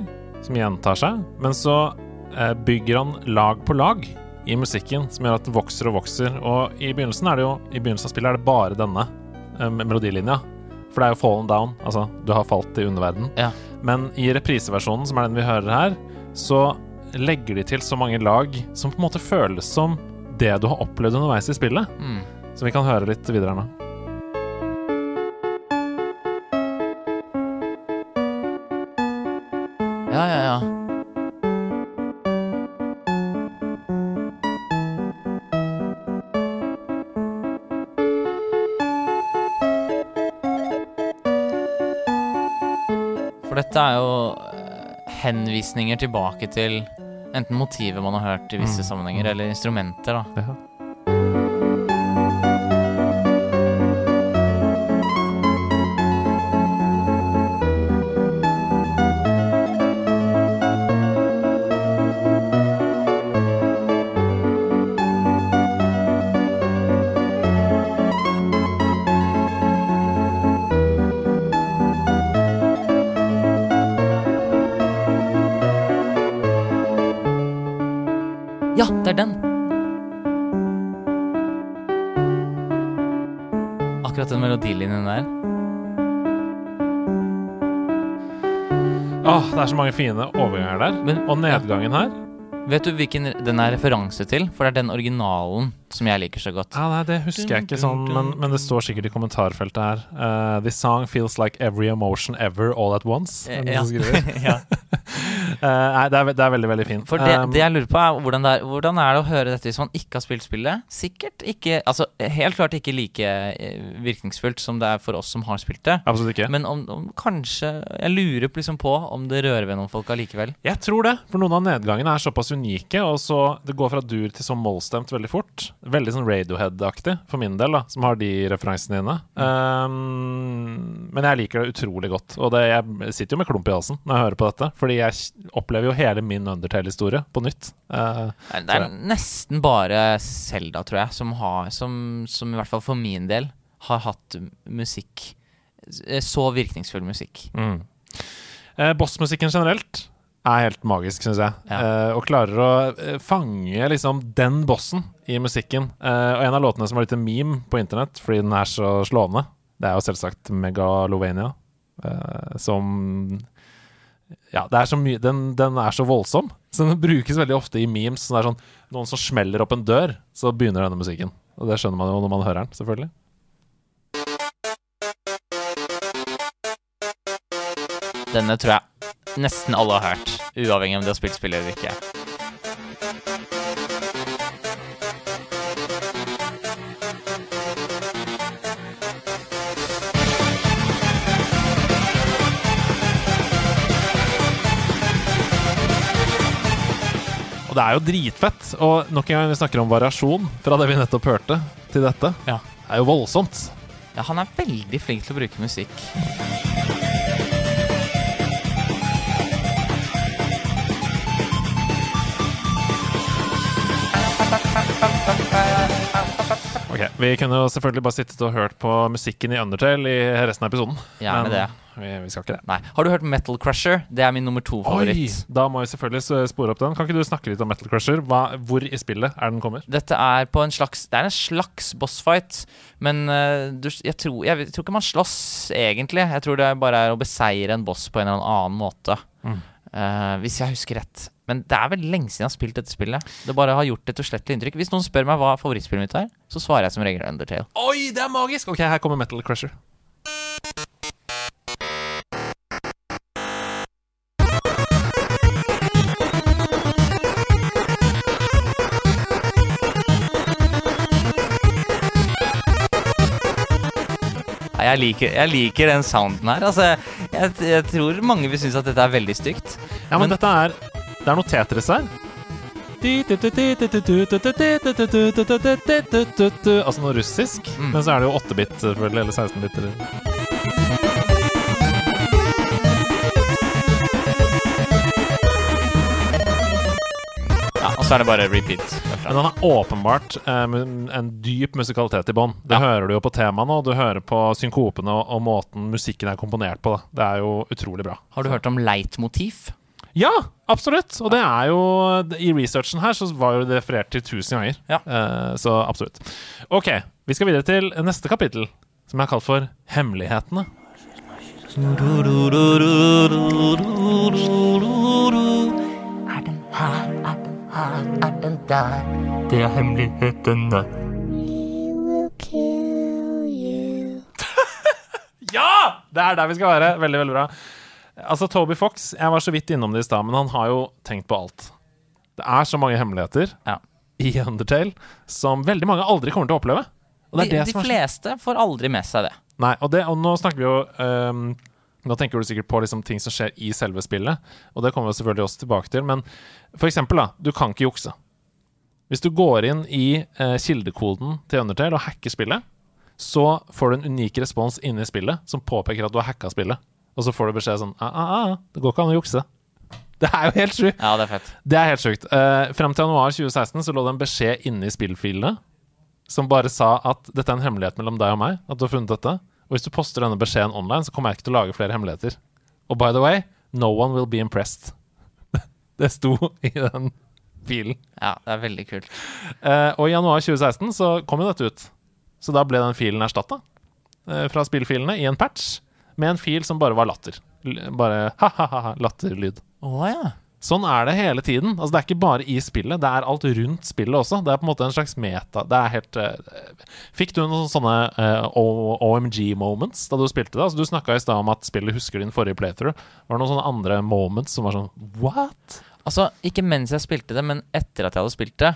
Speaker 1: som gjentar seg, men så eh, bygger han lag på lag i musikken, som gjør at den vokser og vokser. Og i begynnelsen er det jo I begynnelsen av spillet er det bare denne eh, melodilinja. For det er jo fallen down, altså du har falt i underverden.
Speaker 2: Ja.
Speaker 1: Men i repriseversjonen, som er den vi hører her, så legger de til så mange lag som på en måte føles som det du har opplevd underveis i spillet.
Speaker 2: Mm.
Speaker 1: Så vi kan høre litt videre nå.
Speaker 2: Henvisninger tilbake til enten motivet man har hørt i visse
Speaker 1: Mm,
Speaker 2: sammenhenger, eller instrumenter, da.
Speaker 1: Ja.
Speaker 2: Ja, der. Men,
Speaker 1: Og nedgangen her
Speaker 2: Vet du hvilken den er referanse til? For det er den originalen som jeg liker så godt.
Speaker 1: Ja, nei, Det husker jeg ikke sånn, men, men det står sikkert i kommentarfeltet her. Uh, This song feels like every emotion ever all at once. Skriver?
Speaker 2: ja.
Speaker 1: Eh, nei, det er, det er veldig, veldig fint.
Speaker 2: For det,
Speaker 1: Um,
Speaker 2: det jeg lurer på, er hvordan er, hvordan er det å høre dette hvis man ikke har spilt spillet? Sikkert ikke Altså, helt klart ikke like eh, virkningsfullt som det er for oss som har spilt det.
Speaker 1: Absolutt ikke.
Speaker 2: Men om, om kanskje Jeg lurer liksom på om det rører ved noen folk allikevel.
Speaker 1: Jeg tror det, for noen av nedgangene er såpass unike, og så det går fra dur til sånn mollstemt veldig fort. Veldig sånn Radiohead-aktig, for min del, da, som har de referansene dine. Um, men jeg liker det utrolig godt, og det, jeg sitter jo med klump i halsen når jeg hører på dette, fordi jeg opplever jo hele min Undertale-historie på nytt. Uh,
Speaker 2: Det er nesten bare Selda, tror jeg, som har som, som i hvert fall for min del har hatt musikk eh, Så virkningsfull musikk.
Speaker 1: Mm. Uh, Bossmusikken generelt er helt magisk, syns jeg.
Speaker 2: Ja.
Speaker 1: Uh, og klarer å fange liksom den bossen i musikken. Og en av låtene som var litt en meme på internett fordi den er så slående, det er jo selvsagt Megalovania, som Ja, det er så mye den, den er så voldsom. Så den brukes veldig ofte i memes. Så det er sånn noen som smeller opp en dør, så begynner denne musikken. Og det skjønner man jo når man hører den, selvfølgelig.
Speaker 2: Denne tror jeg nesten alle har hørt, uavhengig om de har spilt spillet eller ikke.
Speaker 1: Det er jo dritfett. Og nok en gang vi snakker om variasjon fra det vi nettopp hørte, til dette.
Speaker 2: Ja.
Speaker 1: Det er jo voldsomt.
Speaker 2: Ja, han er veldig flink til å bruke musikk.
Speaker 1: Ok, Vi kunne jo selvfølgelig bare sittet og hørt på musikken i Undertale i resten av episoden.
Speaker 2: Gjerne det.
Speaker 1: Vi, vi skal ikke det.
Speaker 2: Nei. Har du hørt Metal Crusher? Det er min nummer to-favoritt.
Speaker 1: Da må vi selvfølgelig spore opp den. Kan ikke du snakke litt om Metal Crusher? Hva, hvor i spillet er den kommer?
Speaker 2: Dette er på en slags Det er en slags bossfight, men uh, du, jeg, tror, jeg, jeg, tror ikke man slåss egentlig. Jeg tror det bare er å beseire en boss på en eller annen måte.
Speaker 1: Mm.
Speaker 2: Uh, hvis jeg husker rett. Men det er vel lenge siden jeg har spilt dette spillet. Det bare har gjort et uslettelig inntrykk. Hvis noen spør meg hva favorittspillet mitt er, så svarer jeg som regel Undertale.
Speaker 1: Oi, det er magisk! Ok, her kommer Metal Crusher.
Speaker 2: Jeg, liker, jeg liker den sounden her. Altså, jeg, jeg tror mange vil synes at dette er veldig stygt.
Speaker 1: Ja, men,
Speaker 2: Men-
Speaker 1: dette er Det er noe Tetris her. Altså noe russisk.
Speaker 2: Mm.
Speaker 1: Men så er det jo 8-bit, selvfølgelig. Eller 16-bit.
Speaker 2: Så er det bare repeat. derfra.
Speaker 1: Men han har åpenbart eh, en dyp musikalitet i bånn. Det
Speaker 2: Ja.
Speaker 1: hører du jo på temaene, og du hører på synkopene og, og måten musikken er komponert på. Da. Det er jo utrolig bra.
Speaker 2: Har du hørt om leitmotiv?
Speaker 1: Ja, absolutt! Og det er jo I researchen her så var jo det referert til tusen ganger.
Speaker 2: Ja.
Speaker 1: Eh, så absolutt. Ok, vi skal videre til neste kapittel, som er kalt for Hemmelighetene.
Speaker 3: Er den her, er her, er den der? Det er hemmeligheten.
Speaker 1: Ja! Det er der vi skal være. Veldig, veldig bra. Altså, Toby Fox, jeg var så vidt innom det i stad, men han har jo tenkt på alt. Det er så mange hemmeligheter
Speaker 2: Ja.
Speaker 1: i Undertale som veldig mange aldri kommer til å oppleve. Og det er
Speaker 2: De,
Speaker 1: det
Speaker 2: de
Speaker 1: som er så
Speaker 2: fleste får aldri med seg det.
Speaker 1: Nei, og, det, og nå snakker vi jo ehm, Nå tenker du sikkert på liksom ting som skjer i selve spillet, og det kommer vi selvfølgelig også tilbake til. Men for eksempel, da, du kan ikke jukse. Hvis du går inn i eh, kildekoden til Undertale og hacker spillet, så får du en unik respons inne i spillet som påpeker at du har hacka spillet. Og så får du beskjed sånn ah, ah, ah, Det går ikke an å jukse. Det er jo helt sjukt.
Speaker 2: Ja, det er fett.
Speaker 1: Det er helt sjukt. Eh, frem til januar 2016 så lå det en beskjed inne i spillfilene som bare sa at dette er en hemmelighet mellom deg og meg. At du har funnet dette. Og hvis du poster denne beskjeden online, så kommer jeg ikke til å lage flere hemmeligheter. Og by the way, no one will be impressed. det sto i den filen.
Speaker 2: Ja, det er veldig kult.
Speaker 1: Eh, og i januar 2016 så kom jo dette ut. Så da ble den filen erstatta fra spillfilene i en patch med en fil som bare var latter. L bare ha-ha-ha, latterlyd.
Speaker 2: Å ja.
Speaker 1: Sånn er det hele tiden. Altså, det er ikke bare i spillet, det er alt rundt spillet også. Det er på en måte en slags meta. Det er helt uh, Fikk du noen sånne uh, OMG-moments da du spilte det? Altså, du snakka i stad om at spillet husker din forrige playthrough. Var det noen sånne andre moments som var sånn What?
Speaker 2: Altså, ikke mens jeg spilte det, men etter at jeg hadde spilt det,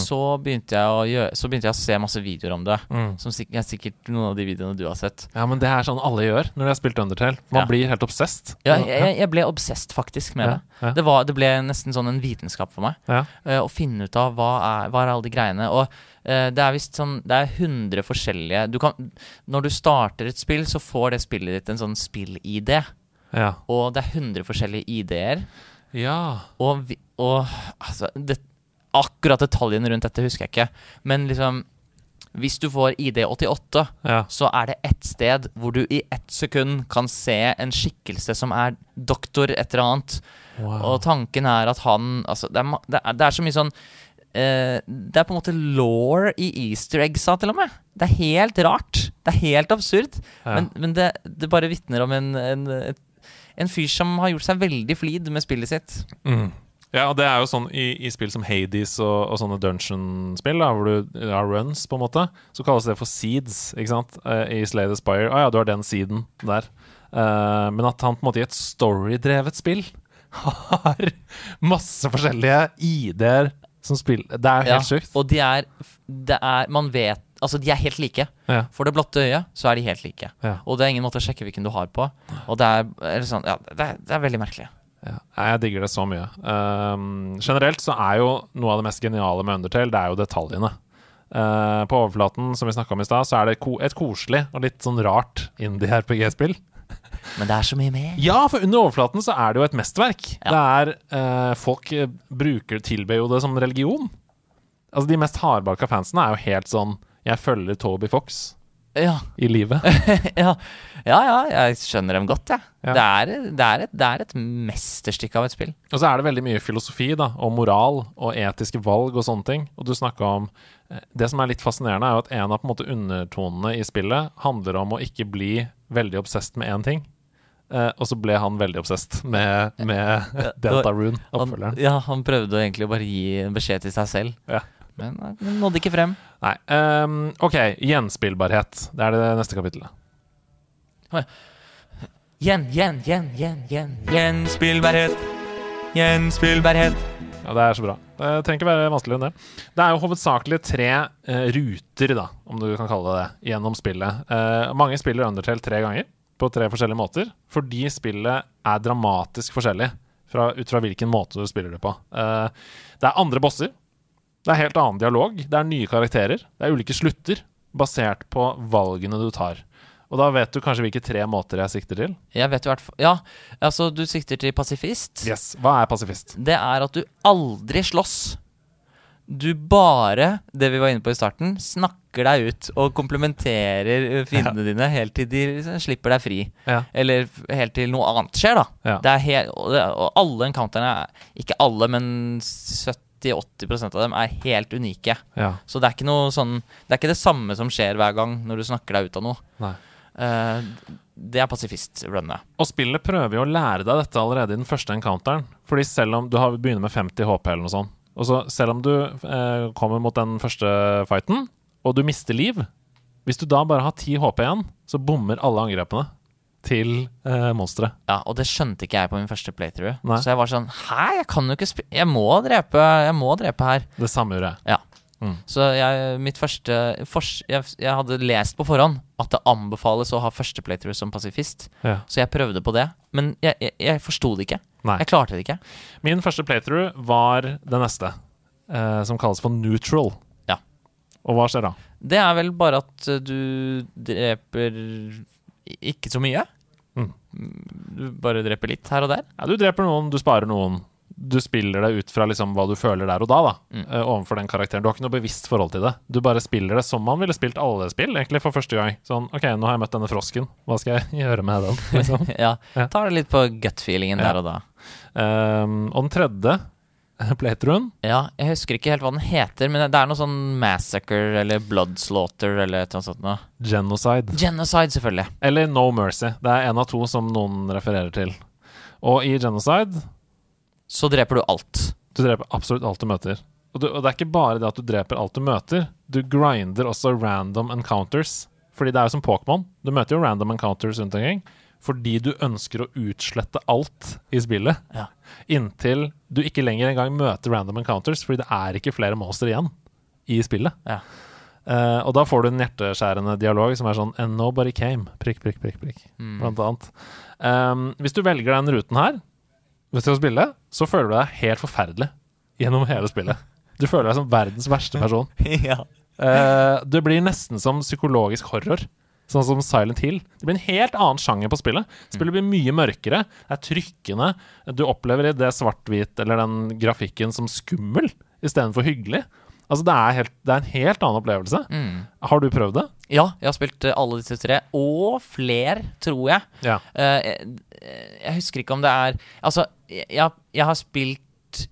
Speaker 2: så, begynte gjøre, så begynte jeg å se masse videoer om det. Som sik er sikkert noen av de videoene du har sett.
Speaker 1: Ja, men det er sånn alle gjør når de har spilt Undertale. Man
Speaker 2: Ja.
Speaker 1: blir helt obsessed.
Speaker 2: Ja, jeg, jeg- ble obsessed faktisk med
Speaker 1: Ja,
Speaker 2: det. Det, var, det ble nesten sånn en vitenskap for meg.
Speaker 1: Ja.
Speaker 2: eh, å finne ut av hva er, hva er alle de greiene. Og uh, det er visst sånn Det er 100 forskjellige du kan, Når du starter et spill, så får det spillet ditt en sånn spill-ID.
Speaker 1: Ja.
Speaker 2: Og det er 100 forskjellige ID-er.
Speaker 1: ja.
Speaker 2: Og, vi, og altså det, Akkurat detaljene rundt dette husker jeg ikke. Men liksom Hvis du får ID88,
Speaker 1: Ja.
Speaker 2: så er det ett sted hvor du i ett sekund kan se en skikkelse som er doktor et eller annet.
Speaker 1: Wow.
Speaker 2: Og tanken er at han Altså, det er, det er, det er så mye sånn eh, Det er på en måte law i easter eggsa, til og med. Det er helt rart. Det er helt absurd.
Speaker 1: Ja.
Speaker 2: Men, men det, det bare vitner om en, en, en fyr som har gjort seg veldig flid med spillet sitt.
Speaker 1: Ja, og det er jo sånn i, i spill som Hades og, og sånne dungeon-spill, hvor du har runs, på en måte, så kalles det for seeds, ikke sant? Eh, I Slay the Spire. Å ja, du har den seeden der. Uh, men at han på en måte i et storydrevet spill har masse forskjellige ID-er som spiller Det er helt ja, sjukt.
Speaker 2: Og de er, det er Man vet Altså, de er helt like.
Speaker 1: Ja.
Speaker 2: For det blotte øyet så er de helt like.
Speaker 1: Ja.
Speaker 2: Og det er ingen måte å sjekke hvilken du har på. Og det er, eller sånn, ja, det er, det er veldig merkelig.
Speaker 1: Ja, jeg digger det så mye. Um, generelt så er jo noe av det mest geniale med Undertale, det er jo detaljene. Uh, på overflaten, som vi snakka om i stad, så er det ko et koselig og litt sånn rart indie-RPG-spill.
Speaker 2: Men det er så mye mer.
Speaker 1: Ja, for under overflaten så er det jo et mesterverk.
Speaker 2: Ja.
Speaker 1: Det er uh, Folk eh, bruker tilber jo det som religion. Altså De mest hardbarka fansene er jo helt sånn Jeg følger Toby Fox
Speaker 2: Ja,
Speaker 1: i livet.
Speaker 2: ja, ja, ja jeg skjønner dem godt, jeg.
Speaker 1: Ja.
Speaker 2: Det, er, det, er et, det er et mesterstykke av et spill.
Speaker 1: Og så er det veldig mye filosofi da, og moral og etiske valg og sånne ting. Og du snakka om eh, Det som er litt fascinerende, er jo at en av på en måte undertonene i spillet handler om å ikke bli veldig obsesst med én ting. Uh, og så ble han veldig obsesst med, med Delta Rune,
Speaker 2: Han,
Speaker 1: oppfølgeren.
Speaker 2: ja, han prøvde egentlig å bare gi beskjed til seg selv,
Speaker 1: Ja.
Speaker 2: Men den nådde ikke frem.
Speaker 1: Nei. Um, OK, gjenspillbarhet. Det er det neste kapittelet.
Speaker 2: Gjen, gjen, gjen, gjen, gjen. Gjenspillbarhet. Gjenspillbarhet.
Speaker 1: Ja, Det er så bra. Det trenger ikke være vanskeligere enn det. Det er jo hovedsakelig tre eh, ruter, da, om du kan kalle det det, gjennom spillet. Eh, mange spiller Undertale tre ganger, på tre forskjellige måter, fordi spillet er dramatisk forskjellig fra, ut fra hvilken måte du spiller det på. Eh, det er andre bosser. Det er helt annen dialog. Det er nye karakterer. Det er ulike slutter, basert på valgene du tar. Og da vet du kanskje hvilke tre måter jeg sikter til.
Speaker 2: Jeg vet jo hvert Ja, altså, du sikter til pasifist.
Speaker 1: Yes, Hva er pasifist?
Speaker 2: Det er at du aldri slåss. Du bare, det vi var inne på i starten, snakker deg ut og komplementerer fiendene fiendene dine helt til de slipper deg fri.
Speaker 1: Ja.
Speaker 2: Eller helt til noe annet skjer, da.
Speaker 1: Ja.
Speaker 2: Det er helt, og, alle encounterne, er- ikke alle, men 70-80% av dem er helt unike.
Speaker 1: Ja.
Speaker 2: Så det er ikke noe sånn Det er ikke det samme som skjer hver gang når du snakker deg ut av noe. Eh, det er pasifist-runnet.
Speaker 1: Og spillet prøver jo å lære deg dette allerede i den første encounteren. Fordi selv om du har, begynner med 50 HP eller noe sånt, og så selv om du eh, kommer mot den første fighten, og du mister liv Hvis du da bare har 10 HP igjen, så bommer alle angrepene til eh, monsteret.
Speaker 2: Ja, og det skjønte ikke jeg på min første playthrough.
Speaker 1: Nei.
Speaker 2: Så jeg var sånn Hæ, jeg kan jo ikke spille Jeg må drepe Jeg må drepe her.
Speaker 1: Det samme gjorde jeg.
Speaker 2: Ja.
Speaker 1: Mm.
Speaker 2: Så jeg, mitt første fors, jeg, jeg hadde lest på forhånd at det anbefales å ha første playthrough som pasifist.
Speaker 1: Ja.
Speaker 2: Så jeg prøvde på det. Men jeg, jeg, jeg forsto det ikke.
Speaker 1: Nei.
Speaker 2: Jeg klarte det ikke.
Speaker 1: Min første playthrough var det neste, eh, som kalles for neutral.
Speaker 2: Ja.
Speaker 1: Og hva skjer da?
Speaker 2: Det er vel bare at uh, du dreper ikke så mye.
Speaker 1: Mm.
Speaker 2: Du bare dreper litt her og der.
Speaker 1: Ja, du dreper noen, du sparer noen. Du spiller det ut fra liksom hva du føler der og da, da
Speaker 2: Mm.
Speaker 1: eh, overfor den karakteren. Du har ikke noe bevisst forhold til det. Du bare spiller det som man ville spilt alle spill, egentlig, for første gang. Sånn, OK, nå har jeg møtt denne frosken, hva skal jeg gjøre med den? Liksom.
Speaker 2: ja. Tar det litt på gut-feelingen
Speaker 1: Ja.
Speaker 2: der og da.
Speaker 1: Um, og den tredje playthroughen
Speaker 2: Ja, jeg husker ikke helt hva den heter, men det er noe sånn Massacre eller Bloodslaughter eller annet sånt noe.
Speaker 1: Genocide.
Speaker 2: Genocide, selvfølgelig.
Speaker 1: Eller No Mercy. Det er en av to som noen refererer til. Og i Genocide
Speaker 2: Så dreper du alt.
Speaker 1: Du dreper absolutt alt du møter. Og, du, og det er ikke bare det at du dreper alt du møter. Du grinder også random encounters. Fordi det er jo som Pokémon. Du møter jo random encounters rundt omkring. Fordi du ønsker å utslette alt i spillet.
Speaker 2: Ja.
Speaker 1: Inntil du ikke lenger engang møter random encounters, fordi det er ikke flere monstre igjen i spillet.
Speaker 2: Ja.
Speaker 1: Uh, og da får du en hjerteskjærende dialog som er sånn And nobody came. Prikk, prikk, prikk, prikk.
Speaker 2: Mm.
Speaker 1: Blant annet. Um, hvis du velger den ruten her hvis du skal spille, så føler du deg helt forferdelig gjennom hele spillet. Du føler deg som verdens verste person.
Speaker 2: ja.
Speaker 1: uh, det blir nesten som psykologisk horror. Sånn som Silent Hill. Det blir en helt annen sjanger på spillet. Spillet blir mye mørkere. Det er trykkende. Du opplever det svart-hvit eller den grafikken som skummel istedenfor hyggelig. Altså, det er, helt, det er en helt annen opplevelse.
Speaker 2: Mm.
Speaker 1: Har du prøvd det?
Speaker 2: ja, jeg har spilt eh, alle disse tre, og flere, tror jeg.
Speaker 1: Ja.
Speaker 2: Uh, jeg, jeg husker ikke om det er Altså, jeg, jeg har spilt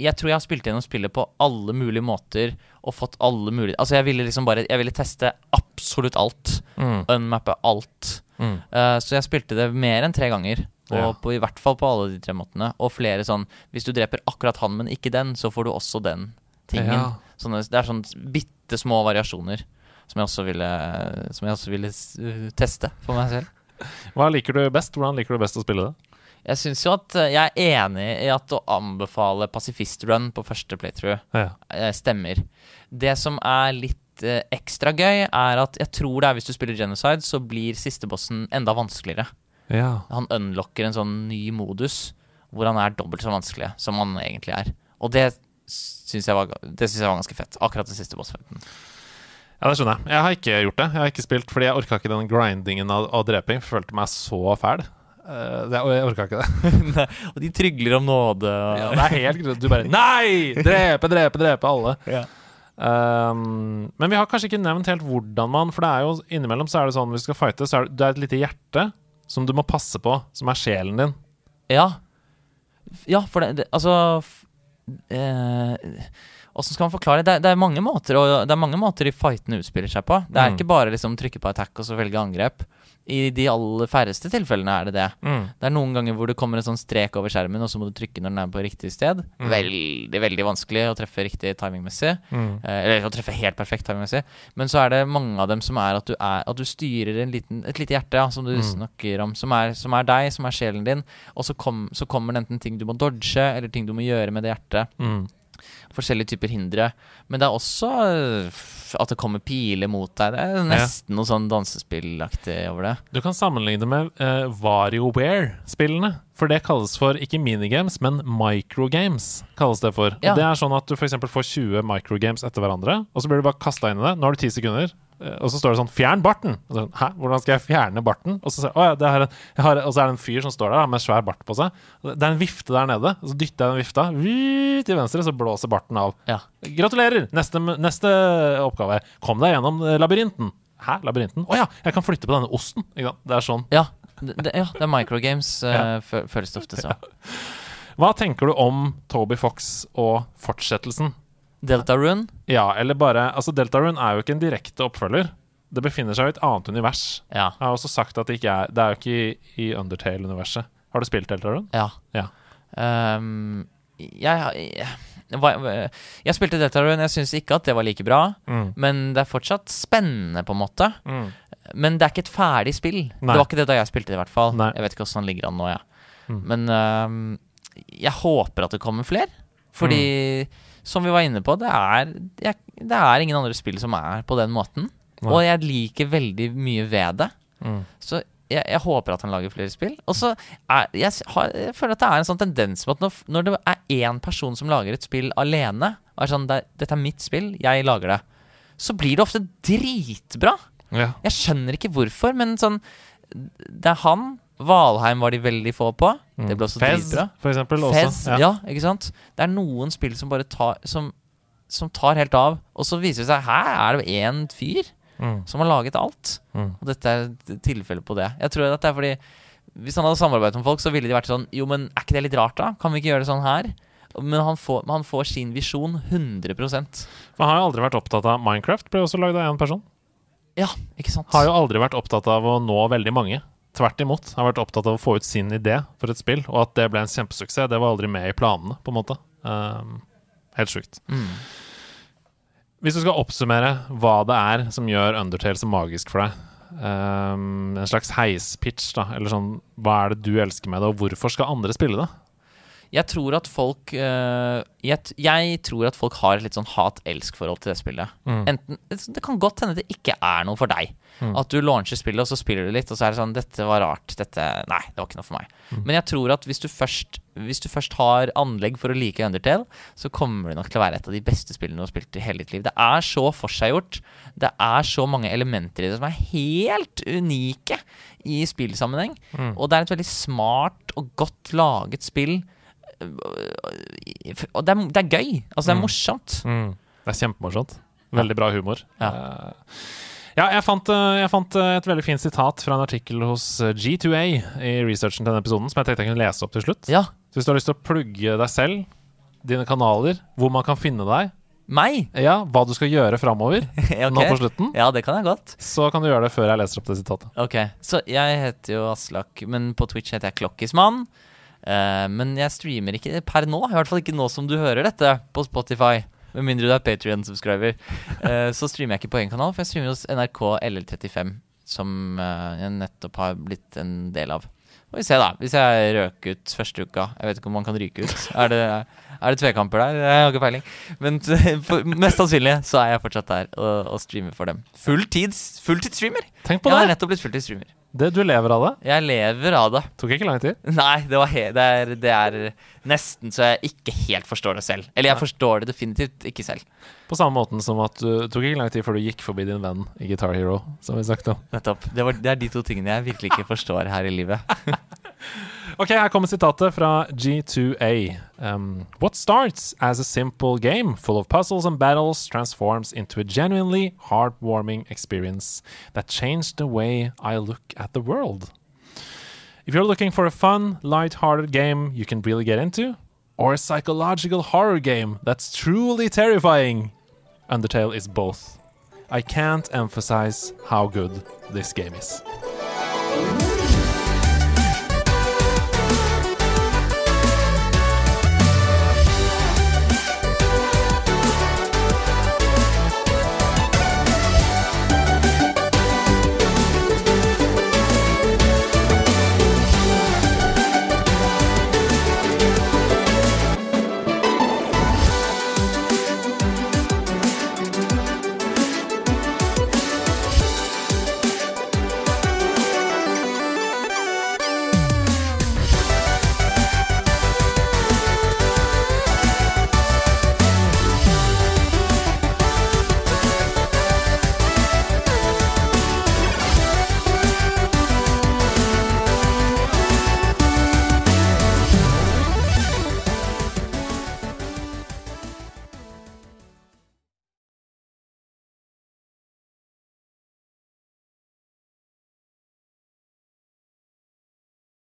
Speaker 2: Jeg tror jeg har spilt gjennom spillet på alle mulige måter og fått alle mulige Altså, jeg ville liksom bare Jeg ville teste absolutt alt.
Speaker 1: Mm.
Speaker 2: Unmappe alt.
Speaker 1: Mm.
Speaker 2: Uh, så jeg spilte det mer enn tre ganger. Og
Speaker 1: Ja.
Speaker 2: på, i hvert fall på alle de tre måtene. Og flere sånn Hvis du dreper akkurat han, men ikke den, så får du også den tingen.
Speaker 1: Ja.
Speaker 2: Sånne, det er sånn bitte små variasjoner som jeg også ville, som jeg også ville teste for meg selv.
Speaker 1: Hva liker du best? Hvordan liker du best å spille det?
Speaker 2: Jeg syns jo at eh, jeg er enig i at å anbefale Pacifist Run på første playthrough
Speaker 1: Ja.
Speaker 2: eh, stemmer. Det som er litt eh, ekstra gøy, er at jeg tror det er hvis du spiller Genocide, så blir siste bossen enda vanskeligere.
Speaker 1: ja.
Speaker 2: Han unlocker en sånn ny modus hvor han er dobbelt så vanskelig som han egentlig er. Og det syns jeg, var- det synes jeg var ganske fett. Akkurat den siste bossfighten.
Speaker 1: Ja, det skjønner jeg. Jeg har ikke gjort det. Jeg har ikke spilt fordi jeg orka ikke den grindingen av, av dreping. Følte meg så fæl. Eh, det, og jeg orka ikke det.
Speaker 2: og de trygler om nåde. Og,
Speaker 1: Ja, det er helt grusomt. Du bare Nei! Drepe, drepe, drepe alle.
Speaker 2: Ja.
Speaker 1: Um, men vi har kanskje ikke nevnt helt hvordan man For det er jo innimellom så er det sånn hvis du skal fighte, så er det, det er et lite hjerte som du må passe på, som er sjelen din.
Speaker 2: Ja. Ja, for det, det Altså eh, Hvordan skal man forklare det? Det er, det er mange måter og Det er mange måter de fightene utspiller seg på. Det er
Speaker 1: Mm.
Speaker 2: ikke bare liksom trykke på attack og så velge angrep. I de aller færreste tilfellene er det det. Det er noen ganger hvor det kommer en sånn strek over skjermen, og så må du trykke når den er på riktig sted.
Speaker 1: Mm.
Speaker 2: Veldig, veldig vanskelig å treffe riktig timingmessig.
Speaker 1: Mm.
Speaker 2: Eh, eller å treffe helt perfekt timingmessig. Men så er det mange av dem som er at du, er, at du styrer en liten, et lite hjerte, ja, som du
Speaker 1: Mm.
Speaker 2: snakker om, som er, som er deg, som er sjelen din. Og så, kom, så kommer det enten ting du må dodge, eller ting du må gjøre med det hjertet. Forskjellige typer hindre. Men det er også øh, at det kommer piler mot deg. Det er nesten noe sånn dansespillaktig over det.
Speaker 1: Du kan sammenligne det med uh, WarioWare-spillene. For det kalles for ikke minigames, men microgames. kalles Det for
Speaker 2: Ja.
Speaker 1: Det er sånn at du eksempel får 20 microgames etter hverandre, og så blir du bare kasta inn i det. Nå har du 10 sekunder. Eh, Og så står det sånn 'fjern barten'. Så, Hæ, hvordan skal jeg fjerne barten? Og så, ja, det er en, jeg har, og så er det en fyr som står der da, med svær bart på seg. Det er en vifte der nede. Og så dytter jeg den vifta vi, til venstre, så blåser barten av.
Speaker 2: Ja.
Speaker 1: Gratulerer! Neste, neste oppgave. Kom deg gjennom eh, labyrinten. Hæ, labyrinten? Å ja, jeg kan flytte på denne osten. Det er sånn.
Speaker 2: Ja, det, det, ja, det er microgames, uh, føles det ofte som.
Speaker 1: Hva tenker du om Toby Fox og fortsettelsen?
Speaker 2: Deltarune?
Speaker 1: Ja, eller bare Altså, Deltarune er jo ikke en direkte oppfølger. Det befinner seg i et annet univers.
Speaker 2: Ja.
Speaker 1: Jeg har også sagt at det ikke er Det er jo ikke i, i Undertale-universet. Har du spilt Deltarune?
Speaker 2: Ja.
Speaker 1: Ja.
Speaker 2: Um, jeg, jeg, jeg, jeg spilte Deltarune. Jeg syns ikke at det var like bra.
Speaker 1: Mm.
Speaker 2: Men det er fortsatt spennende, på en måte.
Speaker 1: Mm.
Speaker 2: Men det er ikke et ferdig spill.
Speaker 1: Nei.
Speaker 2: Det var ikke det da jeg spilte det, i hvert fall.
Speaker 1: Nei.
Speaker 2: Jeg vet ikke hvordan han ligger an nå, jeg.
Speaker 1: Mm.
Speaker 2: Men um, jeg håper at det kommer flere. Fordi, som vi var inne på, det er, det er ingen andre spill som er på den måten.
Speaker 1: Nei.
Speaker 2: Og jeg liker veldig mye ved det.
Speaker 1: Mm.
Speaker 2: Så jeg, jeg håper at han lager flere spill. Og så jeg, har, jeg føler at det er en sånn tendens med at når, når det er én person som lager et spill alene, og er sånn det, 'Dette er mitt spill, jeg lager det', så blir det ofte dritbra.
Speaker 1: Ja.
Speaker 2: Jeg skjønner ikke hvorfor, men sånn Det er han. Valheim var de veldig få på. Det ble også
Speaker 1: Mm. Fez,
Speaker 2: dritbra.
Speaker 1: for eksempel.
Speaker 2: Fez,
Speaker 1: også.
Speaker 2: ja. ikke sant? Det er noen spill som bare tar Som, som tar helt av, og så viser det seg her er det én fyr
Speaker 1: Mm.
Speaker 2: som har laget alt.
Speaker 1: Mm.
Speaker 2: Og dette er et tilfelle på det. Jeg tror at det er fordi Hvis han hadde samarbeidet med folk, så ville de vært sånn Jo, men er ikke det litt rart, da? Kan vi ikke gjøre det sånn her? Men han får, han får sin visjon 100
Speaker 1: Man har jo aldri vært opptatt av Minecraft. Ble også lagd av én person.
Speaker 2: Ja, ikke sant?
Speaker 1: Har jo aldri vært opptatt av å nå veldig mange. Tvert imot. Har vært opptatt av å få ut sin idé for et spill, og at det ble en kjempesuksess. Det var aldri med i planene, på en måte. Um, helt sjukt.
Speaker 2: Mm.
Speaker 1: Hvis du skal oppsummere hva det er som gjør Undertale så magisk for deg, um, en slags heispitch, da, eller sånn Hva er det du elsker med det, og hvorfor skal andre spille det?
Speaker 2: Jeg tror at folk uh, jeg, jeg tror at folk har et litt sånn hat-elsk-forhold til det spillet.
Speaker 1: Mm.
Speaker 2: Enten, det kan godt hende det ikke er noe for deg.
Speaker 1: Mm.
Speaker 2: At du launcher spillet, og så spiller du litt, og så er det sånn Dette var rart. Dette Nei, det var ikke noe for meg.
Speaker 1: Mm.
Speaker 2: Men jeg tror at hvis du, først, hvis du først har anlegg for å like Undertale, så kommer det nok til å være et av de beste spillene du har spilt i hele ditt liv. Det er så forseggjort. Det er så mange elementer i det som er helt unike i spillsammenheng.
Speaker 1: Mm.
Speaker 2: Og det er et veldig smart og godt laget spill. Og det er, det er gøy. Altså, det er
Speaker 1: Mm.
Speaker 2: morsomt.
Speaker 1: Mm. Det er kjempemorsomt. Veldig bra humor.
Speaker 2: Ja.
Speaker 1: Uh, ja, jeg fant, eh, jeg fant eh, et veldig fint sitat fra en artikkel hos eh, G2A i researchen til denne episoden, som jeg tenkte jeg kunne lese opp til slutt.
Speaker 2: Ja.
Speaker 1: Så hvis du har lyst til å plugge deg selv, dine kanaler, hvor man kan finne deg,
Speaker 2: Meg?
Speaker 1: Ja, hva du skal gjøre framover
Speaker 2: okay.
Speaker 1: nå på slutten,
Speaker 2: Ja, det kan jeg godt.
Speaker 1: så kan du gjøre det før jeg leser opp det sitatet.
Speaker 2: Ok, Så jeg heter jo Aslak, men på Twitch heter jeg Klokkismann. Eh, men jeg streamer ikke per nå, i hvert fall ikke nå som du hører dette på Spotify. Med mindre du er Patrion-subscriber. Eh, så streamer jeg ikke på én kanal, for jeg streamer hos NRK LL35. Som eh, jeg nettopp har blitt en del av. Får vi se, da. Hvis jeg røk ut første uka. Jeg vet ikke om man kan ryke ut. Er det, er det tvekamper der? Jeg har ikke peiling. Men mest sannsynlig så er jeg fortsatt der og, og streamer for dem. Fulltids Fulltidsstreamer!
Speaker 1: Tenk på det!
Speaker 2: Jeg har nettopp blitt fulltidsstreamer.
Speaker 1: Det! Du lever av det.
Speaker 2: Jeg lever av det.
Speaker 1: Tok ikke lang tid.
Speaker 2: Nei, det, det, er, det er nesten så jeg ikke helt forstår det selv. Eller jeg forstår det definitivt ikke selv.
Speaker 1: På samme måten som at du tok ikke lang tid før du gikk forbi din venn i Guitar Hero, som vi snakket om.
Speaker 2: Nettopp. Det, var, det er de to tingene jeg virkelig ikke forstår her i livet.
Speaker 1: Ok, her kommer sitatet fra G2A. Um, What starts as a simple game full of puzzles and battles transforms into a genuinely heartwarming experience that changed the way I look at the world. If you're looking for a fun, light-hearted game you can really get into, or a psychological horror game that's truly terrifying, Undertale is both. I can't emphasize how good this game is.